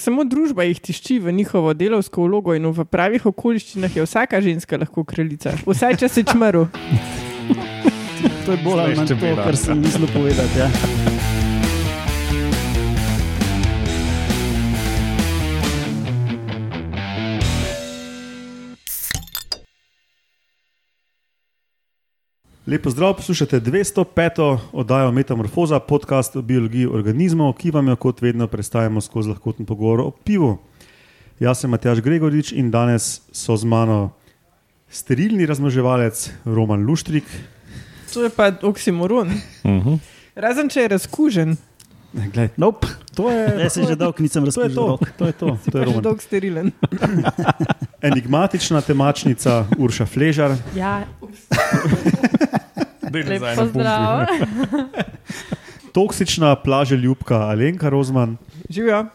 Samo družba jih tišči v njihovo delovsko vlogo in v pravih okoliščinah je vsaka ženska lahko kraljica. Vsaj če si čmrl. To je bolj ali manj to, kar sem mislil povedati. Ja. Lepo zdrav, poslušate 205. oddajo Metamorfoza, podcast o biologiji organizmov, ki vam jo kot vedno predstavljamo skozi lahkoten pogovor o pivu. Jaz sem Matjaš Gregorič in danes so z mano sterilni razmnoževalec Roman Luštrik. To je pa oksimoron. Uh -huh. Razen če je razkužen. Glej, Nope. To je, Jaz sem že dolgo nisem to je razkril. to, to je to, to je Pa že Roman. dolg sterilen. Enigmatična temačnica Urša Fležar, Ja, lep pozdrav. toksična plaže ljubka Alenka Rozman Živijo.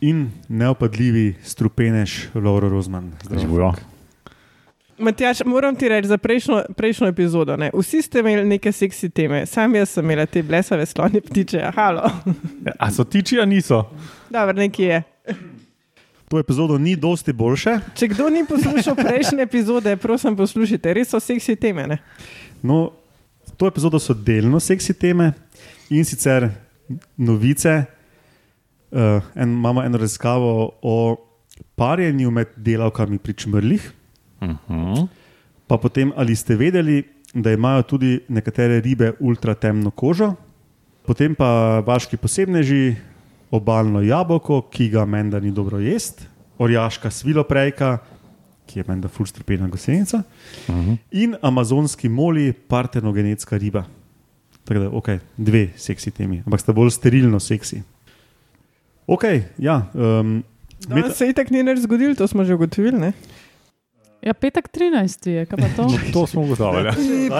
in neopadljivi strupenež Lauro Rozman. Zdravo. Živijo. Matjaš, moram ti reči za prejšnjo, prejšnjo epizodo. Ne? Vsi ste imeli neke seksi teme, sam jaz sem imela te blesave slone ptiče. ja, Halo. A so tiči, a niso? Dobro, nekje je. To epizodo ni dosti boljše. Če kdo ni poslušal prejšnje epizode, prosim poslušajte, res so seksi teme. Ne? No, to epizodo so delno seksi teme in sicer novice. Uh, en, imamo eno raziskavo o parjenju med delavkami pri čmrlih. Uh -huh. Pa potem, ali ste vedeli, da imajo tudi nekatere ribe ultratemno kožo, potem pa vaški posebneži, obalno jabolko, ki ga menda ni dobro jesti, orjaška sviloprejka, ki je menda fulstrpena gosenica, uh -huh. in amazonski moli, partenogenetska riba. Tako da, ok, dve seksi temi, ampak sta bolj sterilno seksi. Ok, ja. Um, Danes se itak ni nič zgodilo, to smo že ugotovili. Ne? Ja, petek 13. je, kaj pa to? To smo ugotovili.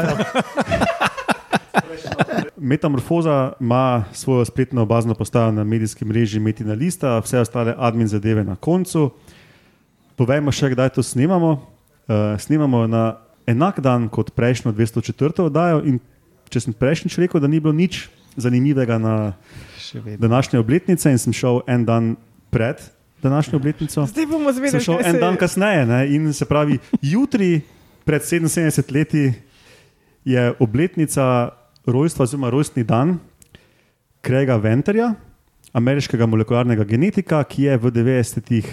Metamorfoza ima svojo spletno bazno postajo na medijskem mreži Metina Lista, vse ostale admin zadeve na koncu. Povejmo še, kdaj to snemamo. Uh, snemamo na enak dan kot prejšnjo 204. oddajo. In če sem prejšnjič rekel, da ni bilo nič zanimivega na današnje obletnice, in sem šel en dan pred današnjo obletnico, Zdaj bomo sem zvedeli, šel kaj en se dan kasneje. Ne? In se pravi, jutri, pred 77 leti, je obletnica rojstva, oziroma rojstni dan Krega Venterja, ameriškega molekularnega genetika, ki je v 90-ih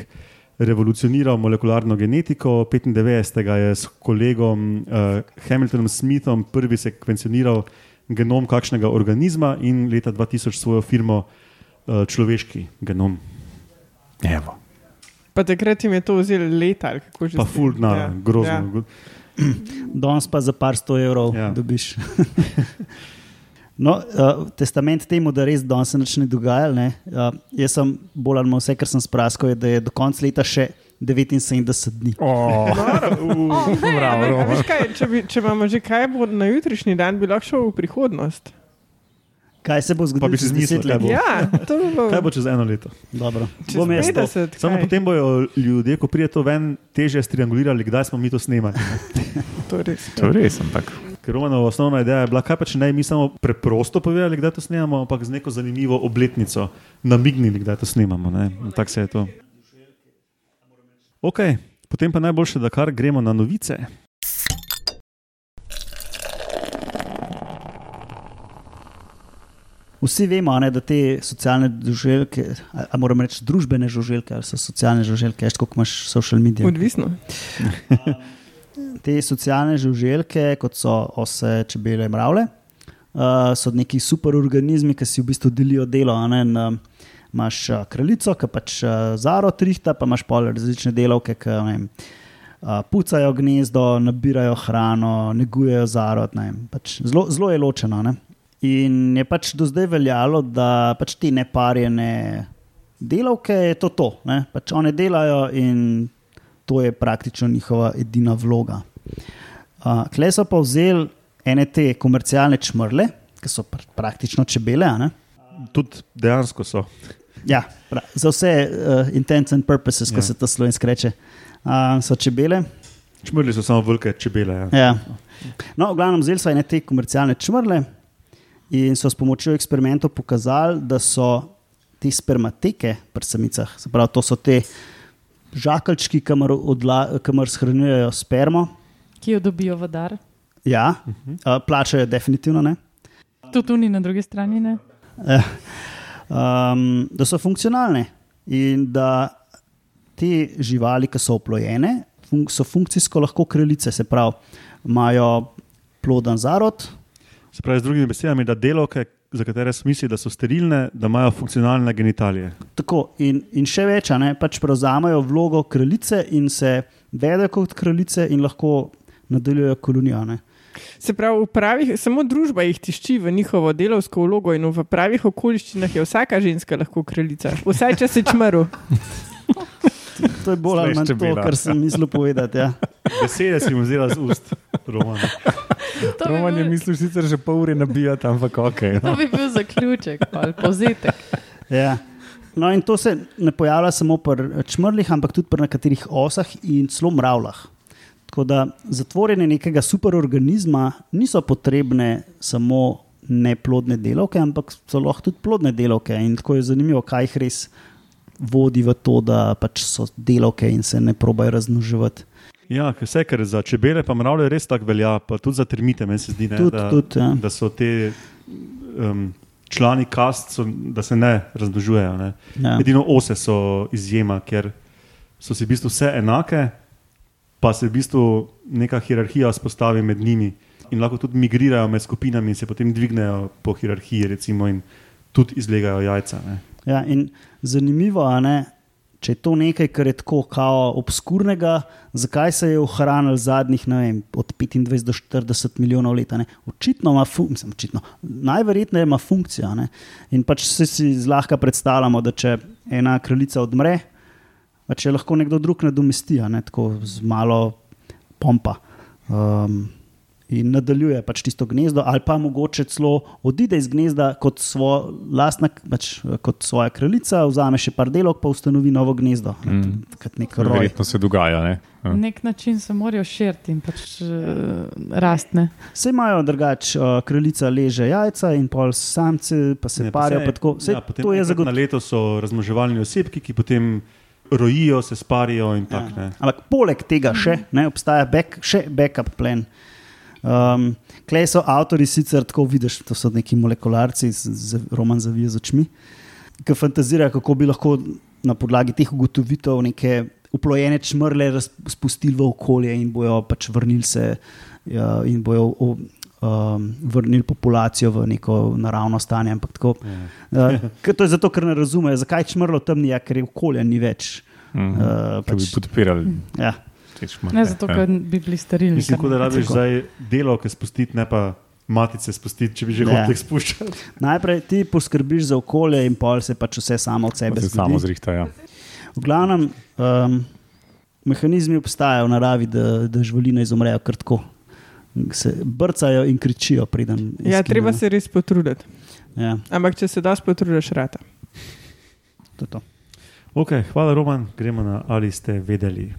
revolucioniral molekularno genetiko. 95. je s kolegom uh, Hamiltonom Smithom prvi sekvencioniral genom kakšnega organizma in leta 2000 svojo firmo uh, Človeški genom. Evo. Pa takrat jim je to vzelo leta. kako že Pa ful, na, Ja, grozno. ja. Danes pa za par sto evrov ja. dobiš. No, uh, testament temu, da res danes se nič ne dogaja. Ne? Uh, jaz sem bolj ali manj vse, kar sem spraskal, je, da je do konca leta še 79 dni. Oh, Oh, ne, bravo, Roman. veš Kaj, če, bi, če imamo že kaj bo na jutrišnji dan, bi lahko šel v prihodnost. Kaj se bo Pa zgodilo bi si zmislil, 10 kaj bo. Ja, to bilo. Kaj bo čez eno leto? Dobro. Čez Bom jaz to. 50, Samo potem bojo ljudje, ko pride to ven, teže striangulirali, kdaj smo mi to snemali. ne. To je res. to je res, ampak. Ker Romanova osnovna ideja je bila, kaj pa če ne mi samo preprosto povedali, kdaj to snemamo, ampak z neko zanimivo obletnico namignili, kdaj to snemamo. Tako se je to. Ok, potem pa najboljše, da kar gremo na novice. Vsi vemo, ne, da te socialne žuželke, a, a moram reči družbene žuželke, ali so socialne žuželke, veš, koliko imaš social medije. Odvisno. Te socialne žuželke, kot so ose, čebele, mravlje, uh, so neki superorganizmi, ki si v bistvu delijo delo. Ne, na, imaš uh, kraljico, ki pač uh, zaro trihta, pa imaš pol različne delavke, ki vem, uh, pucajo gnezdo, nabirajo hrano, negujejo zarod. Ne, pač zelo, zelo je ločeno. Ne. In je pač do zdaj veljalo, da pač te neparjene delavke je to to. Ne? Pač one delajo in to je praktično njihova edina vloga. Uh, Klej so pa vzeli ene te komercialne čmrle, ki so pr praktično čebele. Tudi dejansko so. Ja, za vse uh, intents and purposes, Ja. ko se to slovensko reče, uh, so čebele. Čmrli so samo velike čebele. Ja. Ja. No, v glavnem, vzeli so ene te komercialne čmrle in so s pomočjo eksperimentov pokazali, da so te spermateke pri samicah. Se pravi, to so te žakalčki, kamor, odla, kamor shranjujejo spermo. Ki jo dobijo v dar. Ja, uh, plačajo definitivno ne. Tudi tu ni na drugi strani. Ne? um, da so funkcionalne in da te živali, ki so oplojene, fun so funkcijsko lahko kraljice, se pravi, imajo ploden zarod. Se pravi, z drugimi besedami, da delovke, za katere smo mislili, da so sterilne, da imajo funkcionalne genitalije. Tako, in, in še več, a ne, pač prevzamejo vlogo kraljice in se vedejo kot kraljice in lahko nadaljujejo kolonijo. Ne. Se pravi, pravih, samo družba jih tišči v njihovo delovsko vlogo in v pravih okoliščinah je vsaka ženska lahko kraljica. Vsaj če si čmrl. To je bolj ali manj to, kar sem mislil povedati. Ja. Besede si mu vzela z ust, Roman. To bi, Roman je bil, mislil sicer že pol ure nabijati, ampak ok. to bi bil zaključek ali povzetek. Ja. No, in to se ne pojavlja samo pri čmrlih, ampak tudi pri nekaterih osah in celo mravljah. Tako da zatvorjene nekega superorganizma niso potrebne samo neplodne delavke, ampak so lahko tudi plodne delavke. In tako je zanimivo, kaj jih res vodi v to, da pač so delavke in se ne probajo razmnoževati. Ja, vse, kar za čebele, pa mravlje res tako velja, pa tudi za termite, meni se zdi, ne, Tudi, da, tudi, ja. da so te um, člani kast, so, da se ne razmnožujejo. Ne. Ja. Edino ose so izjema, ker so si v bistvu vse enake, pa se v bistvu neka hierarhija vzpostavi med njimi in lahko tudi migrirajo med skupinami in se potem dvignejo po hierarhiji, recimo, in tudi izlegajo jajca. Ne. Ja, in zanimivo je, če je to nekaj, kar je tako kao obskurnega, zakaj se je ohranil zadnjih vem, od 25 do 40 milijonov let. ne. Očitno ima funkcijo, očitno, najverjetneje ima funkcijo. Ne? In pač se si zlahka predstavljamo, da če ena kraljica odmre, pa če lahko nekdo drug nadomesti, ne? tako z malo pompa. Um, In nadaljuje pač tisto gnezdo, ali pa mogoče celo odide iz gnezda kot, svo, lastna, pač, kot svoja kraljica, vzame še par delov, pa ustanovi novo gnezdo. Mm. Kot nek roj. Verjetno se dogaja. Ne? Ja. Na nek način se morajo širiti in pač uh, rastne. Vse imajo drugače, uh, kraljica leže jajca in pol samce, pa se Ne, parijo. Pa tako, Sej, ja, potem to je enkrat Na zagotovo. leto so razmnoževalni osebki, ki potem rojijo, se sparijo in tako Ja. naprej. Ampak poleg tega še ne, obstaja back, še backup plan. Um, Klej so avtori sicer tako vidiš, to so neki molekularci, z, z, roman zavije z očmi, ki fantazirajo, kako bi lahko na podlagi teh ugotovitev neke uplojene čmrle spustili v okolje in bojo pač vrnili se ja, in bojo o, um, vrnili populacijo v neko naravno stanje. Ampak tako, Ja. uh, to je zato, ker ne razumejo, zakaj čmrlo tam ni, ja, ker je okolje ni več. Mhm. Uh, Ki bi pač, podpirali ja. Ne zato, Ja. ker bi bili sterilni. Mislim, da rabiš Tako. zdaj delovke spustiti, ne pa matice spustiti, če bi že hotel spuščati. Najprej ti poskrbiš za okolje, in pol se pač vse samo od sebe se zgodi. samo zrihta. Ja. V glavnem, um, mehanizmi obstajajo v naravi, da, da živali ne izumrejo kar tako. Se brcajo in kričijo, preden. Ja, izginejo. treba se res potruditi. Ja, Ampak če se dosti potrudiš, rata. to to. Okay, hvala, Roman. Gremo na ali ste vedeli.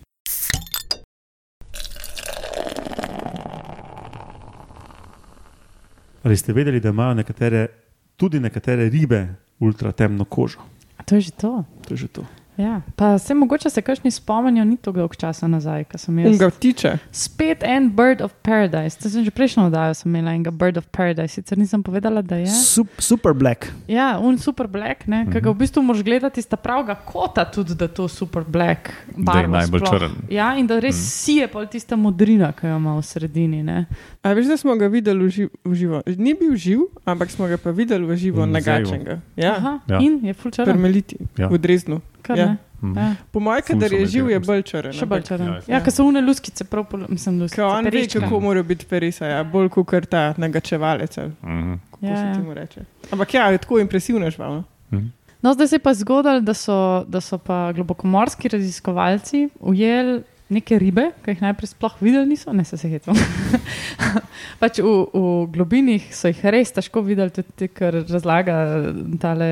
Ali ste vedeli, da imajo nekatere, tudi nekatere ribe ultra temno kožo? A To je že to. To je že to. Ja. Pa se mogoče se kakšni spomnijo, ni to dolgo časa nazaj, ko sem jaz. Unga vtiče. Spet en Bird of Paradise. To sem že prejšnjo oddajo sem imela enega Bird of Paradise, sicer nisem povedala, da je. Sup, super black. Ja, un super black, ne, ki ga Mhm. v bistvu moraš gledati iz ta pravega kota, tudi da to super black Da je najbolj sploh. črn. Ja, in da res Mhm. sije pol tista modrina, ki jo ima v sredini. Ne. A veš, da smo ga videli v, živ, v živo. Ni bil živ, ampak smo ga pa videli v živo, nagačenega. Ja, Aha, Ja. In je full črn. permeliti Ja. v Dreznu. Kar, Ja. ne. Mhm. Ja. Po mojem, kadar je živ, je bolj črn. Še bolj črn. Ja, Ja, ker so une luskice, prav pol, mislim, luskice. Ko on ve, kako mora biti perisa, ja, bolj kot ta nagačevalec. ali Mhm. Kako Ja, se ja. temu reče. Ampak ja, je tako impresivno žival. no. Mhm. No, zdaj se je pa zgodilo, da so, da so pa globokomorski raziskovalci ujeli neke ribe, ki jih najprej sploh videli niso, ne se se hecam. pač v, v globinih so jih res težko videli, tudi ker razlaga tale.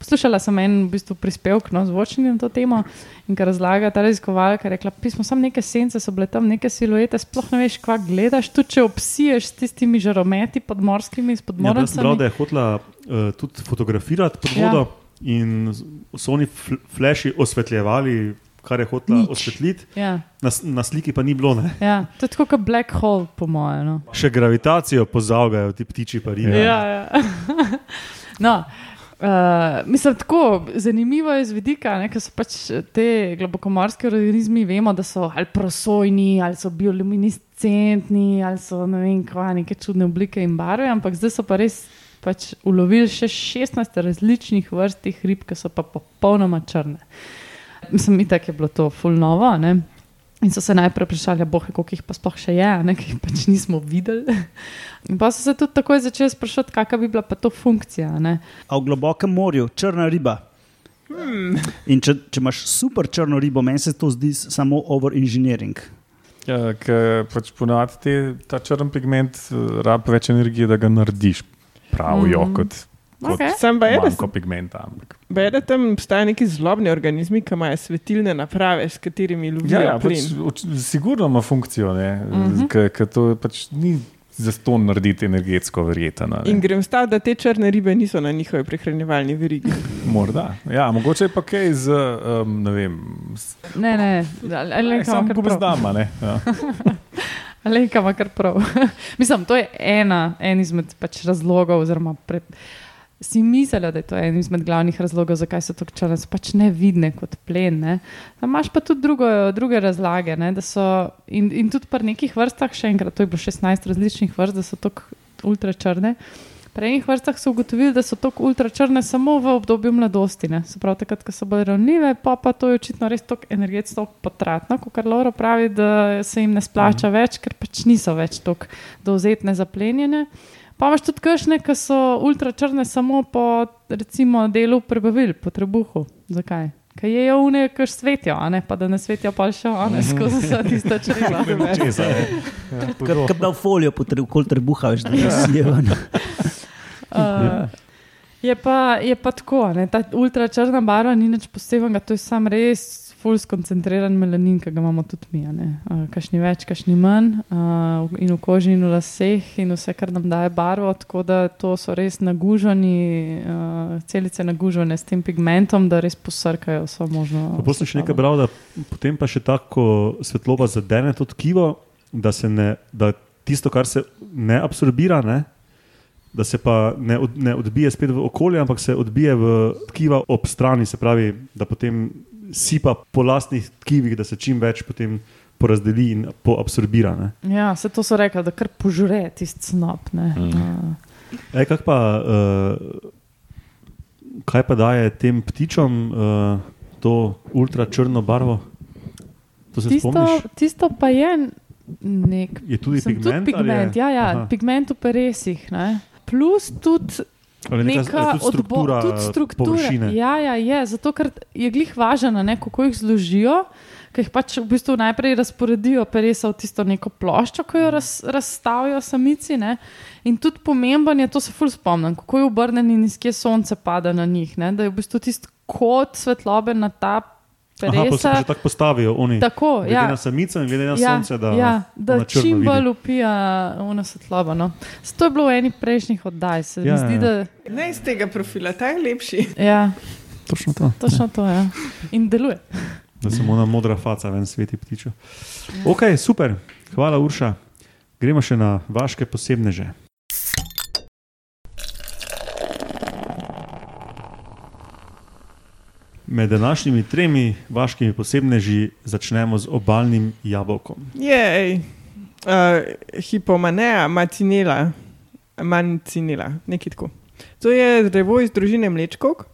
Poslušala sem en v bistvu prispevek no, zvočni na to temo in ker razlaga ta raziskovalka, je rekla, pismo samo neke sence, so bile tam neke siluete, sploh ne veš, kva gledaš, tudi če obsiješ s tistimi žarometi podmorskimi, s Ja, da je hotela uh, tudi fotografirati pod Ja. vodo in so oni fl flashi osvetljevali, kar je hotela osvetliti, Ja, na, na sliki pa ni bilo. Ne? ja. To je tako kot black hole, po mojem. No. Še gravitacijo pozavgajo ti ptiči parijo. Ja, ja. no, uh, mislim, tako zanimivo je z vidika, ne, ker so pač te globokomorske organizmi, vemo, da so ali prosojni, ali so bioluminescentni, ali so ne vem, kva, neke čudne oblike in barve, ampak zdaj so pa res. Pač ulovili še 16 različnih vrst teh rib, ki so pa popolnoma črne. Mislim, itak je bilo to full novo. Ne? In so se najprej vprašali, bohe, koliko jih pa sploh še je, a ne, ki jih pač nismo videli. In pa so se tudi takoj začeli sprašovati, kakšna bi bila pa to funkcija. a Ne? A v globokem morju, črna riba. In če, če imaš super črno ribo, meni se to zdi samo over-engineering. Ja, ker pač ponavadi te- ta črn pigment eh, rab več energije, da ga narediš. Pravijo, mm Mhm. -hmm. kot, kot Okej. Sam pa je, da manjko pigmenta. Da tam obstajajo neki zlobni organizmi, ki imajo svetilne naprave, s katerimi lovijo Ja, ja, plin. pač, sigurno ima funkcijo, mm Mhm. -hmm. ker to pač ni za to narediti energetsko verjetno. In grem stav, da te črne ribe niso na njihovi prehranjevalni verigi. Morda. Ja, mogoče je pa kaj z, um, ne vem, s- Ne, ne, ali- ali ima samo kar prav. gobezdama. ne, Ja. Alenka ima kar prav. Mislim, to je ena, en izmed pač razlogov, oziroma pre, si mislila, da je to en izmed glavnih razlogov, zakaj so tako črne, so pač nevidne kot plen. Ne. Tam imaš pa tudi drugo, druge razlage. Ne, so, in, in tudi pri nekih vrstah, še enkrat, to je bilo 16 različnih vrst, da so tako ultračrne. Pri enih vrstah so ugotovili, da so tako ultračrne samo v obdobju mladosti. Ne. Se pravi, takrat, ko so bolj ravnive, pa, pa to je očitno res tako energetsko potratno, kot Laura pravi, da se jim ne splača mm. več, ker pač niso več tako dovzetne za plenjenje. Pa imaš tudi kršne, ki so ultračrne samo po recimo delu prebavil, po trebuhu. Zakaj? Ker je jo une, ki svetijo, a ne pa da ne svetijo pa še one skozi vsa tista črna. Česa, ne. Ja, hudo. Kot da v folijo, kol trebuha, veš, da je sijevan. Uh, je, pa, je pa tako, ne? ta ultračrna barva ni nič posebnega, to je sam res ful skoncentriran melanin, ki ga imamo tudi mi. Uh, kašni več, kašni manj, uh, in v koži, in v laseh, in vse, kar nam daje barvo. Tako da to so res naguženi, uh, celice nagužene s tem pigmentom, da res posrkajo vso možno. Pa sem še nekaj bral, da potem pa še tako svetloba zadene to tkivo, da, se ne, da tisto, kar se ne absorbira, ne, da se pa ne, od, ne odbije spet v okolje, ampak se odbije v tkiva ob strani, se pravi, da potem sipa po lastnih tkivih, da se čim več potem porazdeli in poabsorbira. Ne. Ja, vse to so rekli, da kar požre tisti snop. ne. Mm. E, kak pa, uh, kaj pa daje tem ptičom uh, to ultračrno barvo? To se tisto, spomniš? tisto pa je nek Je tudi Sem pigment? Tudi pigment, ali je? ja, ja, Aha. pigment v peresih. Ne? Plus tudi Ali neka, neka tudi struktura, odbo- tudi struktura. površine. Ja, ja, je, zato ker je glih važno, ne, kako jih zložijo. Ker jih pač v bistvu najprej razporedijo peresa v tisto neko ploščo, ki jo raz, razstavijo samici. Ne? In tudi pomemben je, to se ful spomnim, kako je obrnjen in iz kje sonce pada na njih. Ne? Da je v bistvu tisti kot svetlobe na ta Aha, pa se peresa. pa že tako postavijo oni. Tako, glede ja. na samico in glede na ja, sonce, da, ja, da na čim bolj upija ono svetlobo. No. Saj To je bilo v eni prejšnjih oddaj. Se Ja, mi zdi, ja. da Ne iz tega profila, ta je lepši. ja, Točno to. točno to je. Ja. In deluje. Da samo ona modra faca ven sveti ptičo. Ok, super, hvala Urša. Gremo še na vaše posebneže. Med današnjimi tremi vaškimi posebneži začnemo z obalnim jabolkom. Jej, uh, hipomanea, macinela, mancinela, nekaj tako. To je drevo iz družine mlečkov,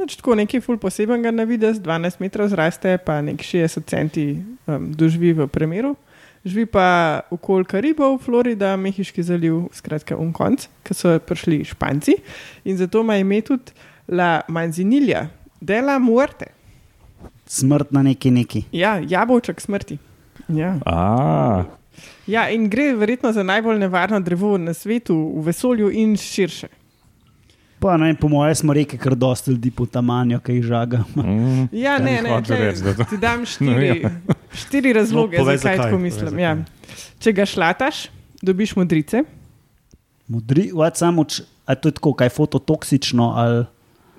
Nič tako nekaj ful posebenega na vides, 12 metrov zraste, pa nek 60 centi um, doživi v premeru. Živi pa okoli Karibov, Florida, Mehiški zaliv, skratka, un konc, ki so prišli Španci in zato ima ime tudi La Manzinilja, dela muerte. Smrt na neki neki. Ja, jabolček smrti. Ja. A, ja, in gre verjetno za najbolj nevarno drevo na svetu, v vesolju in širše. Pa, ne, po mojem smo rekli, kar dosta ljudi po tamanju, ki jih žaga. mm, Ja, Kaj ne, ne, tle, reči, da to- ti dam No, štiri, ja. štiri razloge, No, zakaj zakaj, tako mislim. zakaj. Ja. Če ga šlataš, dobiš modrice. Modri, samo, a to je tako, kaj fototoksično ali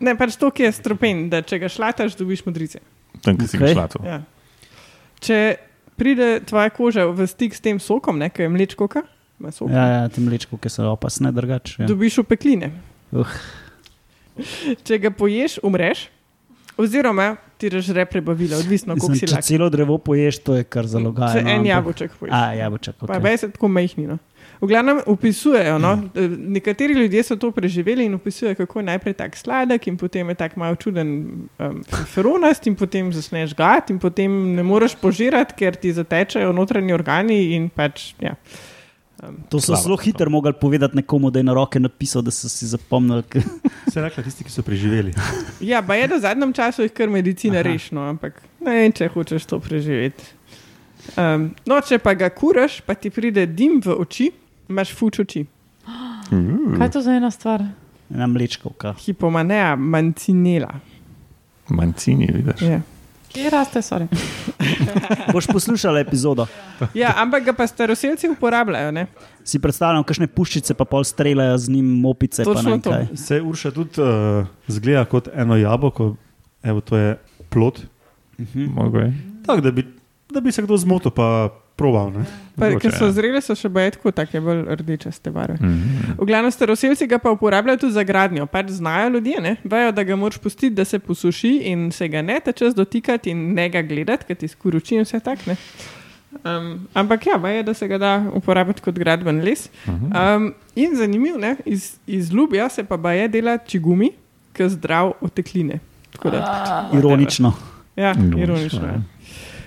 Ne, pač to, ki je strupen, da če ga šlataš, dobiš modrice. Tam, ki si okay. šla to. Ja. Če pride tvoja koža v stik s tem sokom, ne, ki je mlečko, ima sok, Ja, ja, ti mlečko, ki so opasne, drugače. Ja. dobiš opekline. Uh. Če ga poješ, umreš, oziroma ti režre prebavila, odvisno koliko si če lahko. celo drevo poješ, to je kar zalogaj. Če en jabolček poješ. A, jabolček. Pa Okay. okay. se tako majhni. No. V glavnem opisujejo, no, eh, nekateri ljudje so to preživeli in opisujejo, kako je najprej tako sladek, in potem je tako malo čuden um, feronast, in potem začneš gati, in potem ne moreš požirati, ker ti zatečejo notranji organi. In pač, ja. um, To so zelo hitro mogli povedati nekomu, da je na roke napisal, da so si zapomnili. Vse rekla tisti, ki so preživeli. ja, pa je, v zadnjem času jih kar medicina rešila, ampak ne vem, če hočeš to preživeti. Um, no, če pa ga kuraš, pa ti pride dim v oči, imaš fuč oči. Uh, Kaj je to za ena stvar? Ena mlečkovka. Hipomanea, mancinela. Mancini, vidiš. Ja. Kje raste, sorry? Boš poslušal epizodo. Ja, ampak ga pa staroseljci uporabljajo. Ne? Si predstavljam, kakšne puščice pa pol streljajo z njim, mopice. Se Urša tudi uh, zgleda kot eno jabolko, evo to je plot. Mhm. Mogoče. Tako da bi, da bi se kdo zmotil, pa probal. Ne? Pa, Mogoče, Ker so ja. zrele, so še bolj tako, tako bolj rdečaste barve. Mhm. V glavnem staroseljci ga pa uporabljajo tudi za gradnjo. Pač znajo ljudje, ne? vejo, da ga moraš pustiti, da se posuši in se ga ne tečeš dotikati in ne ga gledati, ker ti skuruči in vse tako. Um, ampak ja, vejo, da se ga da uporabiti kot gradben les. Um, in zanimivo, ne? iz, iz ljubja se pa baje dela čigumi, ki zdrav otekline. Tako da, Ironično. Ja, Ironično, ironično.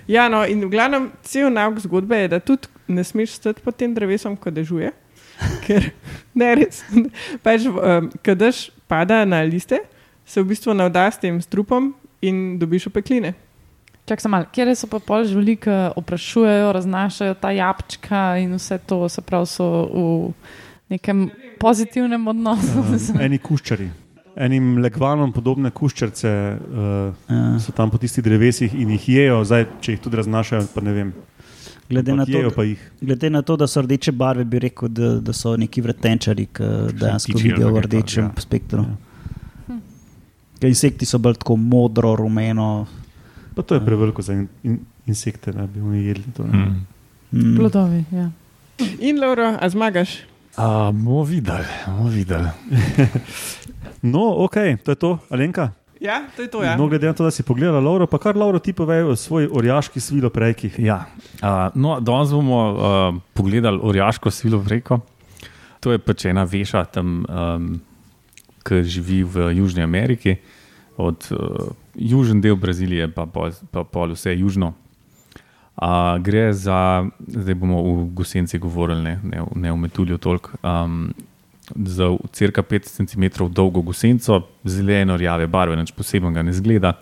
Ja. No, in v glavnem cel nauk zgodbe je, da tudi ne smeš stati pod tem drevesom, ko dežuje. Ker ne res. Pač, um, ko dež pada na liste, se v bistvu navda s tem strupom in dobiš opekline. Čak sem mal, kjer so pa pol živali, ki oprašujejo, raznašajo ta jabčka in vse to, se pravi, so v nekem pozitivnem odnosu. Uh, eni kuščari. Enim legvanom podobne kuščarce uh, Ja. so tam po tistih drevesih in jih jejo, zdaj, če jih tudi raznašajo, pa ne vem. Glede na, to, glede na to, da so rdeče barve, bi rekel, da, da so neki vretenčari, ki dejansko vidijo v kaj rdečem takega. spektru. Ja. Ker Insekti so bolj tako modro, rumeno. Pa to je preveliko za in, in, insekte, da bi oni jedli. To, ne. Mhm. Mm. Plodovi, ja. In Lauro, a zmagaš? A, bomo videli, bomo videli. No, ok, to je to, Alenka. Ja, to je to. Ja. No, glede na to, da si pogledala Lauro, pa kar Lauro ti povej o svoji orjaški svilo prejki. Ja, uh, no, danes bomo uh, pogledali orjaško svilo preko. To je pač ena veša tam, um, ki živi v Južni Ameriki, od uh, južni del Brazilije, pa pol, pa pol vse južno. Uh, gre za, zdaj bomo v Gosenci govorili, ne, ne, ne v Metulju toliko. Um, za crka 5 cm dolgo gosenco, zeleno rjave barve, nič posebnega ne zgleda.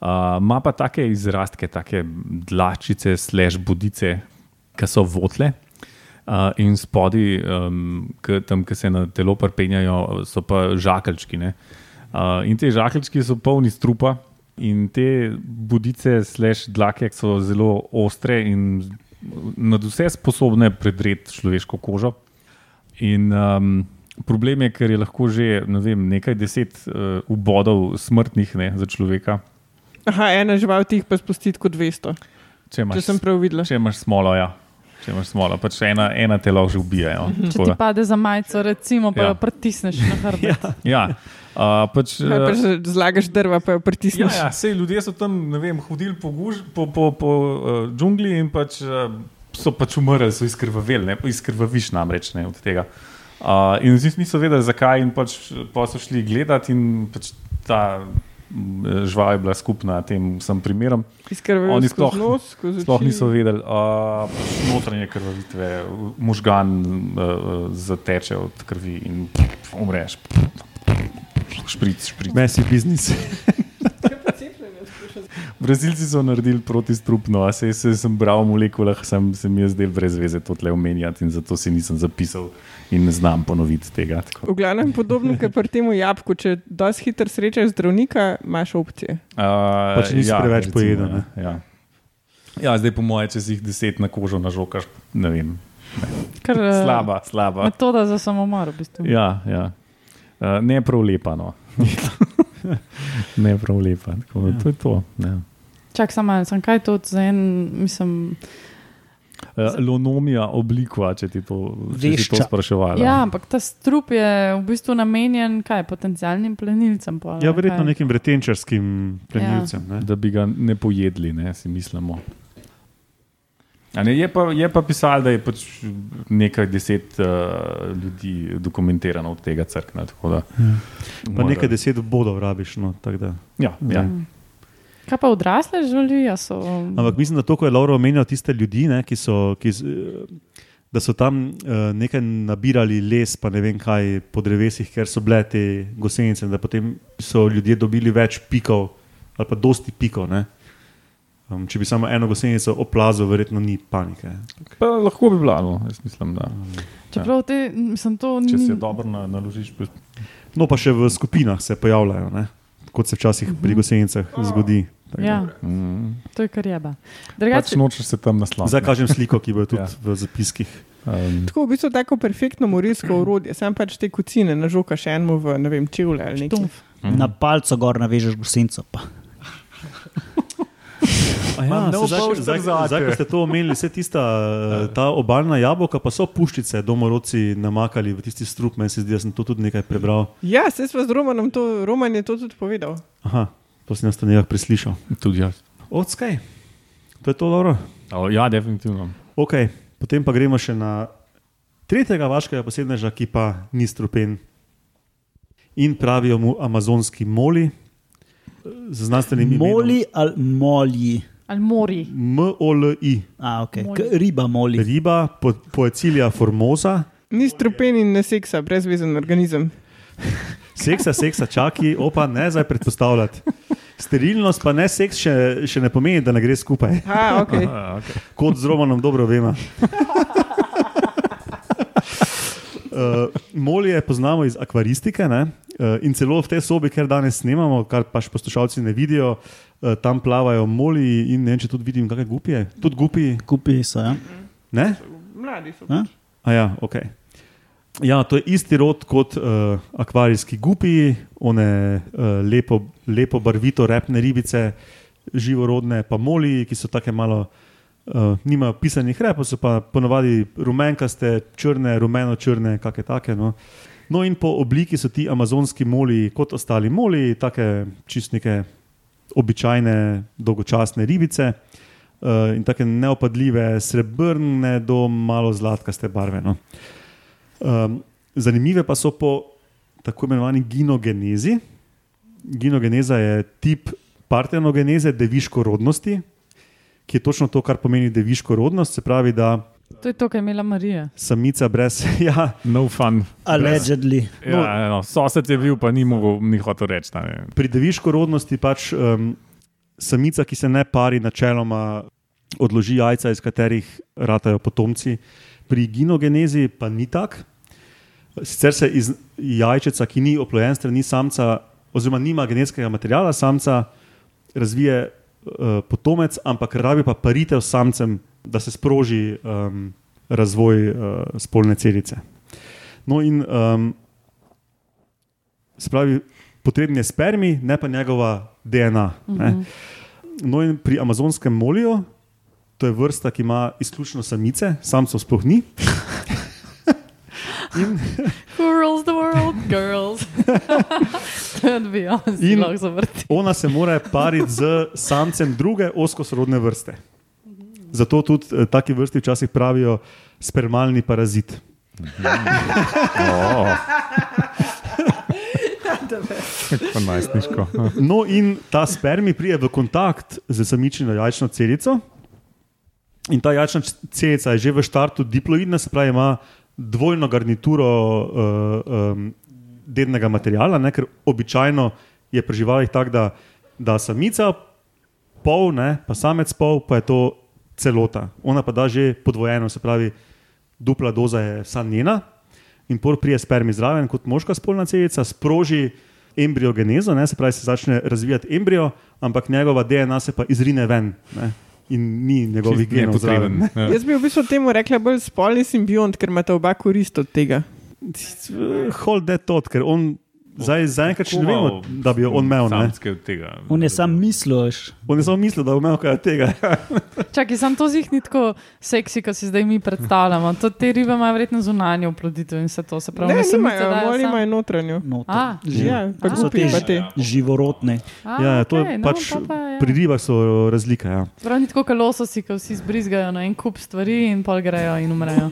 Uh, Ima pa take izrastke, take dlačice, slash bodice, ki so votle. Uh, in spodaj, um, k, tam, ki se na telo prpenjajo, so pa žakeljčki. Uh, in te žakeljčki so polni strupa, in te bodice, slash dlake so zelo ostre in nad vse sposobne predreti človeško kožo. In um, problem je, ker je lahko že ne vem, nekaj deset uh, ubodov smrtnih ne, za človeka. Aha, ena žival ti jih pa spusti kot 200, Če imaš, če sem prav videla. če imaš smolo, ja. Če imaš smolo, pač ena, ena te lahko že ubijajo. Če ti pade za majico, recimo, pa Ja. jo pritisneš na hrbet. Ja, uh, pač, Kaj pa uh, že zlagaš drva, pa jo ja, pritisneš. ja, sej ljudje so tam vem, hodili po, guž, po, po, po uh, džungli in pač, uh, so pač umrli, so izkrvaveli, ne, izkrvaviš namreč ne, od tega. Uh, in z njimi niso vedeli, zakaj, in pač pa so šli gledati, in pač ta mm, žival je bila skupna tem vsem primerom. Oni sploh- nos, Sploh niso vedeli, uh, notranje krvavitve, možgan uh, zateče od krvi in pff, umreš. Špric, špric. Messi biznis. Brazilci so naredili protistrupno, a se, se sem bral v molekulah, sem se mi je zdel brez veze to tle omenjati in zato si nisem zapisal in ne znam ponoviti tega. Tako. V glavnem podobno, kot pri tem jabku. Če dosti hitro srečaš zdravnika, imaš opcije. Uh, Pa če nisi preveč pojedel, ne. Ja. ja, zdaj po moje, če si jih deset na kožo nažokaš, ne vem. Kar, eh, Slaba, slaba. Metoda za samomor, v bistvu. Ja, ja. Uh, ne prav lepa. No. ne prav lepa. Tako, da, to je to. Ne. Čak, samo malo, sem kaj to za en, mislim. Uh, lonomija oblikova, če ti to, če si to Vešča. spraševala. Ja, ampak ta strup je v bistvu namenjen kaj, potencialnim plenilcem. pol, Ja, verjetno kaj? nekim vretenčarskim plenilcem. Ja. Da bi ga ne pojedli, ne, si mislimo. A Ne, je, pa, je pa pisalo, da je pač nekaj deset uh, ljudi dokumentirano od tega crkna. tako Da, Pa nekaj deset bodov rabiš. No. Ja, ja. Kaj pa odrasle življenje so? Ampak mislim, da to, ko je Laura omenjal tiste ljudi, ne, ki so. Ki, Da so tam uh, nekaj nabirali les, pa ne vem kaj, po drevesih, ker so bile te gosenice, da potem so ljudje dobili več pikov, ali pa dosti pikov. ne. Um, če bi samo eno gosenico oplazil, verjetno ni panike. Pa lahko bi bilo, no, jaz mislim, da Čeprav te, mislim, to če ni. se dobro na, naložiš. No, pa še v skupinah se pojavljajo, ne? Kot se včasih pri gosenicah zgodi. Tako da- Ja, Mm. to je kar jeba. Pač Drugače, nočeš se tam nasloviti. Zdaj kažem sliko, ki bo tudi Ja. ja. v zapiskih. Um, Tako v bistvu tako perfektno morilsko orodje, sam pač te kucine nažokaš enemu v ne vem, čevlje ali nekaj. štumf. Mhm. Na palco gor navežeš gusenco. Pa. Ja, Ma, no zdaj, poster zdaj, ko ste to omenili, vse tista eh, ta obaljna jabolka, pa so puščice domorodci namakali v tisti strup. Meni se zdi, da sem to tudi nekaj prebral. Ja, se sva z Romanom, to, Roman je to tudi povedal. Aha, to sem jaz to nekako preslišal. tudi jaz. Odskaj, to je to dobro. O, ja, definitivno. Okay, potem pa gremo še na tretjega vaškega posebneža, ki pa ni strupen. In pravijo mu amazonski moli, z znanstvenim imenom. Moli ali molji. Ali mori. M-O-L-I, A, okay. Moli. Riba moli. riba, po, poecilija formosa. Ni strupen in ne seksa, brezvezen organizem. Seksa, seksa, čaki, opa, ne zdaj predpostavljati. Sterilnost pa ne seks še, še ne pomeni, da ne gre skupaj. Ha, okay. A, okay. Kot z Romanom dobro vemo. Uh, molje poznamo iz akvaristike ne? uh, in celo v tej sobi, kjer danes snemamo, kar pač poslušalci ne vidijo, uh, tam plavajo moli in ne vem, če tudi vidim, kakšne gupije. Tudi gupi, Kupi so. Ja. ne? Mladi so. A? A ja, ok. Ja, to je isti rod kot uh, akvarijski gupi, one uh, lepo, lepo barvito repne ribice, živorodne, pa moli, ki so tako malo, uh, nimajo pisanih repov, so pa ponovadi rumenkaste, črne, rumeno-črne, kakšne take. No. no, in po obliki so ti amazonski moli, kot ostali moli, take čistnike, običajne, dolgočasne ribice. Uh, in tako neopadljive, srebrne do malo zlatkaste barve. No. Um, zanimive pa so po tako imenovani ginogenezi. Ginogeneza je tip partenogeneze, deviško rodnosti, ki je točno to, kar pomeni deviško rodnost. Se pravi, da To je to, kar je imela Marija. samica brez. Ja, No fun. Allegedly. Ja, no, sosed je bil, pa ni mogel, ni hotel reči. pri deviško rodnosti pač um, samica, ki se ne pari, načeloma odloži jajca, iz katerih ratajo potomci. Pri ginogenezi pa ni tako. Sicer se iz jajčeca, ki ni oplojen strani samca, oziroma nima genetskega materijala samca, razvije uh, potomec, ampak rabi pa paritev s samcem, da se sproži um, razvoj uh, spolne celice. No, in um, spravi, potreben je spermi, ne pa njegova DNA. Ne? No, in pri amazonskem moliju, to je vrsta, ki ima izključno samice, samcev sploh ni. In, Who rules the world? Girls. to je bi In- lahko zavrti. ona se mora pariti z samcem druge oskosorodne vrste. Zato tudi eh, taki vrsti včasih pravijo spermalni parazit. Oh. Najstniško. No, in ta spermi pride v kontakt z samično jajčno celico. In ta jajčna celica je že v startu diploidna, se pravi, ima dvojno garnituro uh, um, dednega materijala, ne, ker običajno je pri živalih tako, da, da samica pol, ne, pa samec pol, pa je to celota. Ona pa da že podvojeno, se pravi, dupla doza je vsa njena. In pol prije spermi zraven, kot moška spolna celica, sproži embriogenezo, ne, se pravi, se začne razvijati embrio, ampak njegova DNA se pa izrine ven ne, in ni njegovih genov zraven. nepotreben. Ja. Jaz bi v bistvu temu rekla bolj spolni simbiont, ker imata oba korist od tega. Hold that thought, ker on Zdaj, zaenkrat še ne vemo, da bi on imel. ne. Samske od tega. On je sam mislil. On je samo mislil, da bo imel kaj od tega. Čakaj, sem to zih ni tako seksi, kot si zdaj mi predstavljamo. To te ribe imajo verjetno zunanje oploditev in vse to. Se pravi, Ne, dajo moli sam- imajo notranjo. Noter. A, Že- Ja, pa so te pa te. Živorotne. A, Ja, to je okej, no, pač pa pa, ja. pri ribah so razlike. Ja. Prav ni tako, kot lososi, ki vsi zbrizgajo na en kup stvari in pol grejo in umrejo.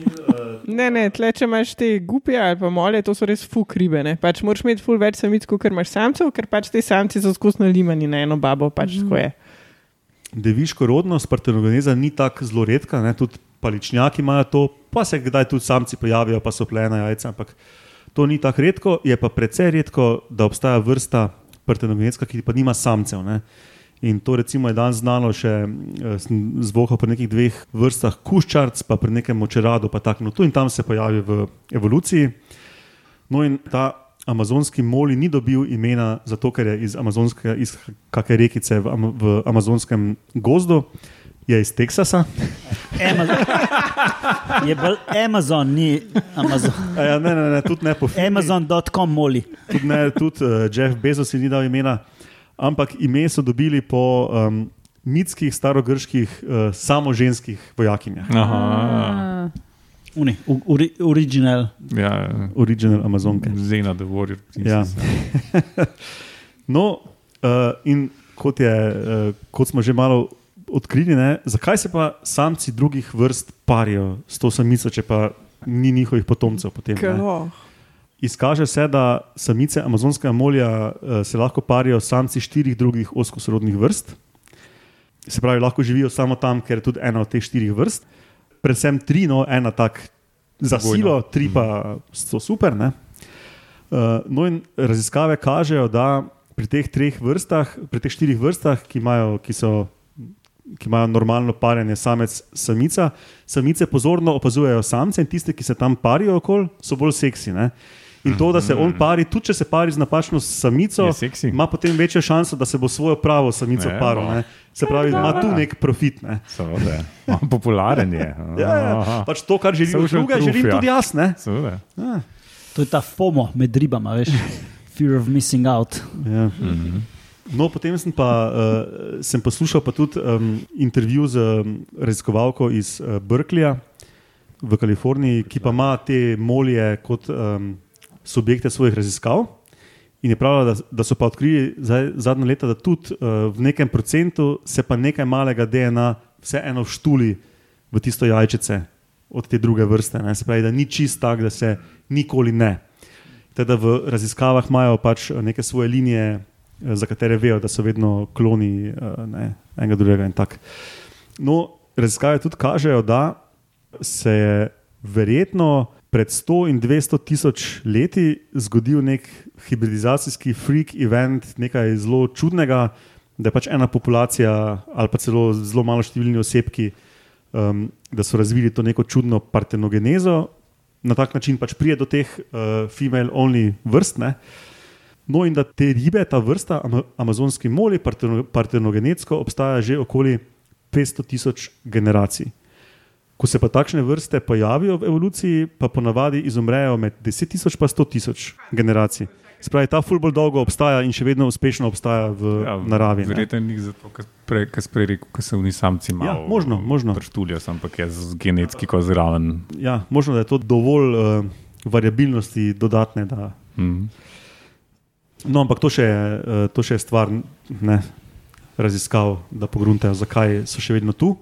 Ne, ne, tle, če imaš te gupije ali pa mole, to so res fuk ribe. Ne? Pač moraš imeti ful več samic, kot imaš samcev, ker pač te samci so skozi nalimani na eno babo, pač mm. tako je. Deviško rodnost partenogeneza ni tako zelo redka, ne? tudi paličnjaki imajo to, pa se kdaj tudi samci pojavijo, pa so plena jajca, ampak to ni tako redko, je pa precej redko, da obstaja vrsta partenogenska, ki pa nima samcev. Ne? In to recimo je danes znano še eh, zvohal pri nekih dveh vrstah kuščarc, pa pri nekem močeradu, pa tako. No, tu in tam se pojavi v evoluciji. No in ta amazonski moli ni dobil imena zato, ker je iz, amazonske- iz kakšne rekice v, Ama- v amazonskem gozdu, je iz Teksasa. Amazon. Je bolj Amazon, ni Amazon. A Ja, ne, ne, ne, tudi ne po filmu. Amazon.com moli. Tudi, ne, tudi uh, Jeff Bezos si ni dal imena, ampak ime so dobili po um, mitskih, starogrških, uh, samoženskih vojakinjah. Aha, A, Uni, uri, original. ja, Original Amazonke. Zena, the warrior. Ja. princess. No, uh, in kot, je, uh, kot smo že malo odkrili, ne, zakaj se pa samci drugih vrst parijo s to samico, če pa ni njihovih potomcev potem? Izkaže se, da samice amazonskega molja uh, se lahko parijo s samci štirih drugih oskosorodnih vrst. Se pravi, lahko živijo samo tam, ker je tudi ena od teh štirih vrst. Predvsem tri, no, ena tak za Pogojno. silo, tri pa so super. Ne? Uh, no, in raziskave kažejo, da pri teh treh vrstah, pri teh štirih vrstah, ki imajo, ki so, ki imajo normalno parjenje samec, samica, samice pozorno opazujejo samce in tiste, ki se tam parijo okoli, so bolj seksi. Ne? In to, da se on pari, tudi če se pari z napačno samico, ima potem večjo šanso, da se bo svojo pravo samico Ja, paril. no. ne. Se pravi, ima tu nek profit. Ne? Seveda. Popularen je. Ja, ja. Pač to, kar Social druge, proof, želim ja. tudi jaz. Ne? Seveda. To je ta FOMO med ribama, veš. Fear of missing out. Ja. No, potem sem, pa, uh, sem poslušal pa tudi um, intervju z um, raziskovalko iz uh, Berkeleya v Kaliforniji, ki pa ima te molje kot um, subjekte svojih raziskav. In je pravila, da, da so pa odkrili zadnja leta, da tudi uh, v nekem procentu se pa nekaj malega DNA vseeno vštuli v tisto jajčice od te druge vrste. Ne? Se pravi, da ni čist tak, da se nikoli ne. Teda v raziskavah imajo pač eh, neke svoje linije, eh, za katere vejo, da so vedno kloni eh, ne, enega drugega in tako. No, raziskave tudi kažejo, da se je verjetno pred 100 in 200 tisoč leti zgodil nek hibridizacijski freak event, nekaj zelo čudnega, da je pač ena populacija ali pa celo zelo malo številni osebki, um, da so razvili to neko čudno partenogenezo, na tak način pač pride do teh uh, female-only vrst. Ne? No, in da te ribe, ta vrsta, ama, amazonski moli, parteno, partenogenetsko obstaja že okoli 500 tisoč generacij. Ko se pa takšne vrste pojavijo v evoluciji, pa ponavadi izumrejo med 10 tisoč in 100 tisoč generacij. Spravi, ta ful bolj dolgo obstaja in še vedno uspešno obstaja v ja, naravi. Verjetno ni zato, ker kar prej rekel, ker so oni samci malo. Ja, možno, možno. Prštuljajo, ampak je z genetski ko zraven. Ja, možno da je to dovolj uh, variabilnosti dodatne. Da... Mm. No, ampak to še, uh, to še je stvar ne, raziskav, da pogruntajo, zakaj so še vedno tu.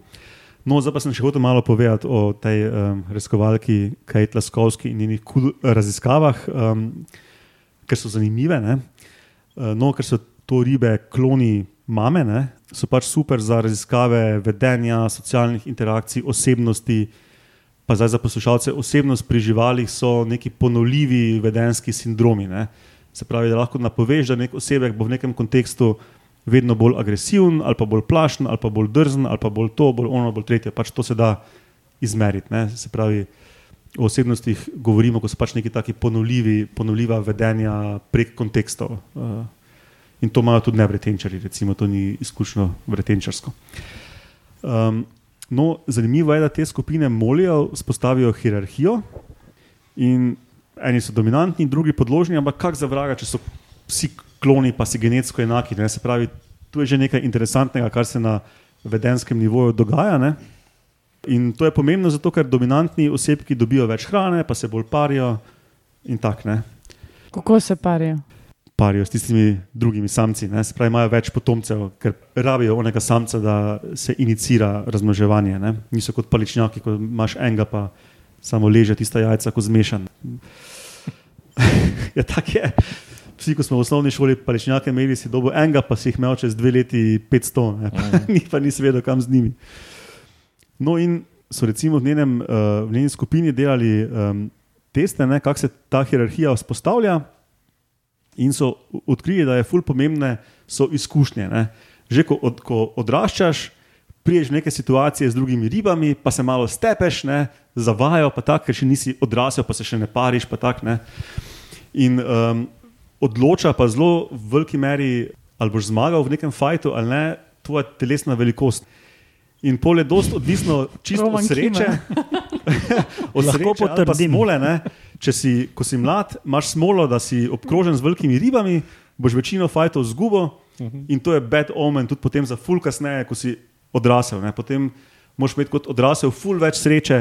No, zdaj pa sem še hotel malo povedati o tej um, raziskovalki Kate Laskovski in njenih cool raziskavah, um, ker so zanimive. Ne? Uh, no, ker so to ribe kloni mame, ne? so pač super za raziskave vedenja, socialnih interakcij, osebnosti. Pa zdaj za poslušalce, osebnost pri živalih so neki ponovljivi vedenski sindromi. Ne? Se pravi, da lahko napoveš, da nek osebek bo v nekem kontekstu vedno bolj agresiven, ali pa bolj plašen, ali pa bolj drzen, ali pa bolj to, bolj ono, bolj tretje. Pač to se da izmeriti. Ne? Se pravi, o osebnostih govorimo, ko so pač neki taki ponovljivi, ponovljiva vedenja prek kontekstov. Uh, in to imajo tudi nevretenčari, recimo, to ni izključno vretenčarsko. Um, no, zanimivo je, da te skupine molijo, spostavijo hierarhijo in eni so dominantni, drugi podložni, ampak kak za vraga, če so vsi kloni pa si genetsko enaki. Ne? Se pravi, tu je že nekaj interesantnega, kar se na vedenskem nivoju dogaja. Ne? In to je pomembno zato, ker dominantni osebki dobijo več hrane, pa se bolj parijo in tako ne. Kako se parijo? Parijo s tistimi drugimi samci, ne? se pravi, imajo več potomcev, ker rabijo onega samca, da se inicira razmnoževanje. Ne? Niso kot paličnjaki, ko imaš enega, pa samo leže tista jajca, ko zmešan. ja, tako je. Vsi, ko smo v osnovni šoli paličnjake imeli, si dobo enega, pa si jih imel čez dve leti 500, ne? Ni pa nisi vedel, kam z njimi. No, in so recimo v, njenem, uh, v njeni skupini delali um, teste, kako se ta hierarhija vzpostavlja, in so odkrili, da je ful pomembne so izkušnje. Ne? Že ko, od, ko odraščaš, priješ neke situacije z drugimi ribami, pa se malo stepeš, ne? zavajo, pa tako, ker še nisi odrasel, pa se še ne pariš. pa Tak, ne? In um, odloča pa zelo v veliki meri, ali boš zmagal v nekem fajtu ali ne, tvoja telesna velikost. In pol je dosti odvisno čisto od sreče. od Lahko sreče potrdim. Smole, ne. Če si, ko si mlad, imaš smolo, da si obkrožen z velikimi ribami, boš večino fajtov zgubo in to je bad omen tudi potem za ful kasneje, ko si odrasel. Ne. Potem moraš imeti kot odrasel ful več sreče,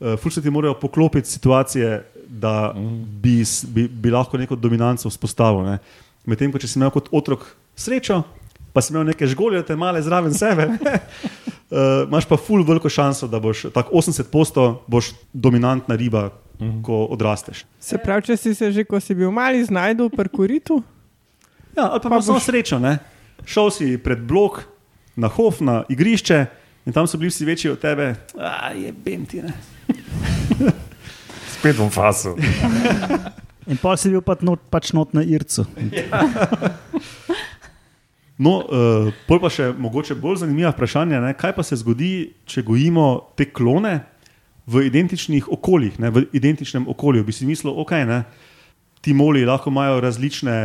uh, ful se ti morajo poklopiti situacije, da bi, bi, bi lahko neko dominanco vzpostavil. Ne. Medtem ko če si imel kot otrok srečo, pa si imel neke žgolje, te male zraven sebe. Uh, imaš pa ful veliko šanso, da boš tako 80% boš dominantna riba, ko odrasteš. Se pravi, če si se že, ko si bil mali, znašel v parkuritu, Ja, ali pa, Pa pa samo boš- srečo. Ne? Šel si pred blok, na hof, na igrišče in tam so bili vsi večji od tebe. A je benti. Ne? Spet bom fasil. In pa si bil pa not, pač not na Ircu. No, uh, pol pa še mogoče bolj zanimiva vprašanja, ne? kaj pa se zgodi, če gojimo te klone v identičnih okoljih, ne? v identičnem okolju. Bi si mislil, ok, ne? ti moli lahko imajo različne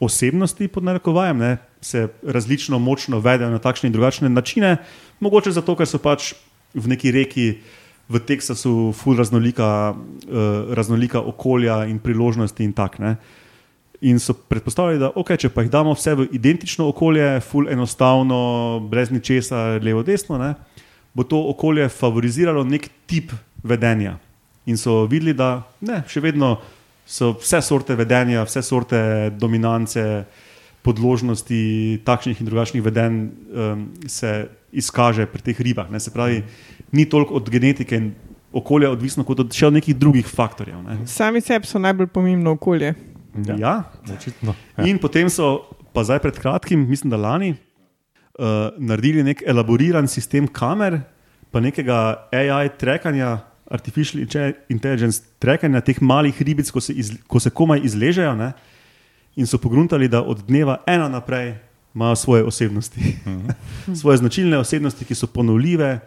osebnosti, pod narekovajem, ne? se različno močno vedejo na takšne in drugačne načine, mogoče zato, ker so pač v neki reki. V Teksasu ful raznolika, uh, raznolika okolja in priložnosti in tako naprej. In so predpostavljali, da okay, če pa jih damo vse v identično okolje, ful enostavno, brez ničesar, levo, desno, ne, bo to okolje favoriziralo nek tip vedenja. In so videli, da ne, še vedno so vse sorte vedenja, vse sorte dominance, podložnosti takšnih in drugačnih vedenj um, se izkaže pri teh ribah. Ne. Se pravi, ni toliko od genetike in okolja odvisno, kot od še od nekih drugih faktorjev. Ne. sami sebi so najbolj pomembno okolje. Ja. ja. Očitno. Ja. In potem so, pa zdaj pred kratkim, mislim, da lani, uh, naredili nek elaboriran sistem kamer, pa nekega AI trekanja, artificial intelligence trekanja teh malih ribic, ko se, iz, ko se komaj izležejo. Ne? In so pogruntali, da od dneva ena naprej imajo svoje osebnosti. Uh -huh. svoje značilne osebnosti, ki so ponovljive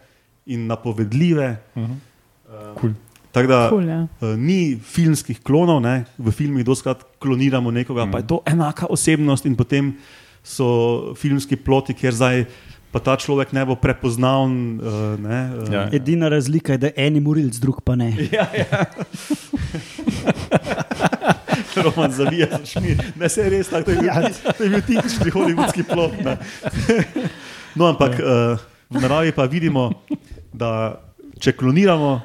in napovedljive. Uh -huh. uh, Cool. Tako da Cool, ja. Uh, ni filmskih klonov, ne? v filmih doskrat kloniramo nekoga, mm. pa je to enaka osebnost, in potem so filmski ploti, kjer zdaj pa ta človek ne bo prepoznaven. Uh, ne, uh, Ja. Edina razlika je, da je eni morilc, drug pa ne. ja, ja. Roman zavija za šmir. Ne, se je res tako, to je bil, Ja. je bil tipični hollywoodski plot. Ne. No, ampak uh, v naravi pa vidimo, da če kloniramo,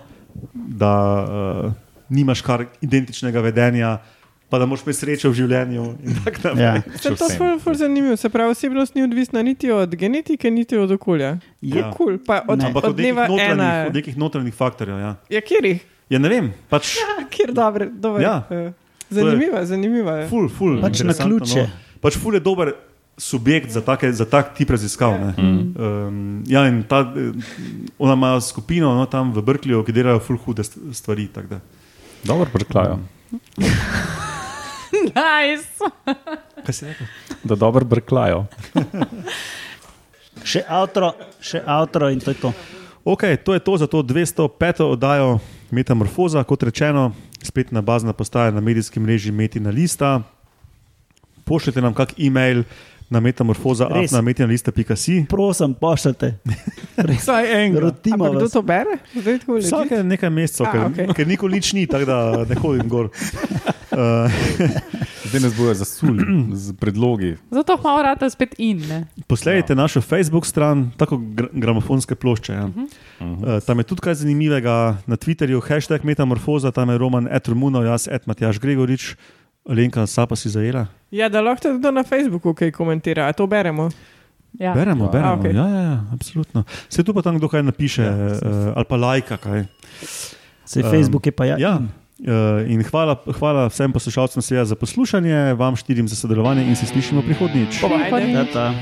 da uh, nimaš kar identičnega vedenja, pa da moš imeti srečo v življenju. Ja. Se to je ful zanimivo. Se pravi, osebnost ni odvisna niti od genetike, niti od okolja. Je Ja. kul, pa od, Ne. Ampak od od nekih dneva notranjih, ena. od nekih notranjih faktorjev. Ja. Ja, kjerih? ja, ne vem, pač Kjer dobre, dobre. Ja. eh, Zanimiva, zanimiva je. ful, ful. Pač na interesantno, ključe. No. Pač ful je dober subjekt za, take, za tak tip raziskav. ne. Um, ja, in ta, ona ima skupino no, tam v Brklju, ki delajo ful hude st- stvari. Dobro brklajo. Nice. Kaj si rekel? Da dobro brklajo. Še avtro, še avtro in to je to. Ok, to je to za to 205. oddajo Metamorfoza, kot rečeno, spletna bazna postaja na medijskem mreži Metina Lista. Pošljite nam kak e-mail, na metamorfoza, Res. na metina.si. Prosim, pošljite. Vsaj enega. Rotimo kdo to bere? Vsake nekaj mesecev, ker, okej. ker nikoli nič ni, tako da ne hodim gor. Uh, Zdaj nas bojo zasuli z predlogi. Zato hvala rata spet in. Ne? posledite našo Facebook stran, tako gra gramofonske plošče. Ja. Uh, tam je tudi kaj zanimivega na Twitterju, hashtag metamorfoza, tam je Roman Etromunov, jaz et Matjaš Gregorič, Lenka Sapa si zajela. Ja, da lahko tudi na Facebooku kaj komentira, a to beremo. Ja. Beremo, Ja. beremo. A, okej. ja, ja, ja, absolutno. Se tu pa tam kdo kaj napiše, Ja, uh, ali pa lajka kaj. Sej Um, Facebook je pa ja. Ja. Uh, in hvala, hvala vsem poslušalcem seveda za poslušanje, vam štirim za sodelovanje in se slišimo prihodnjič. Ta.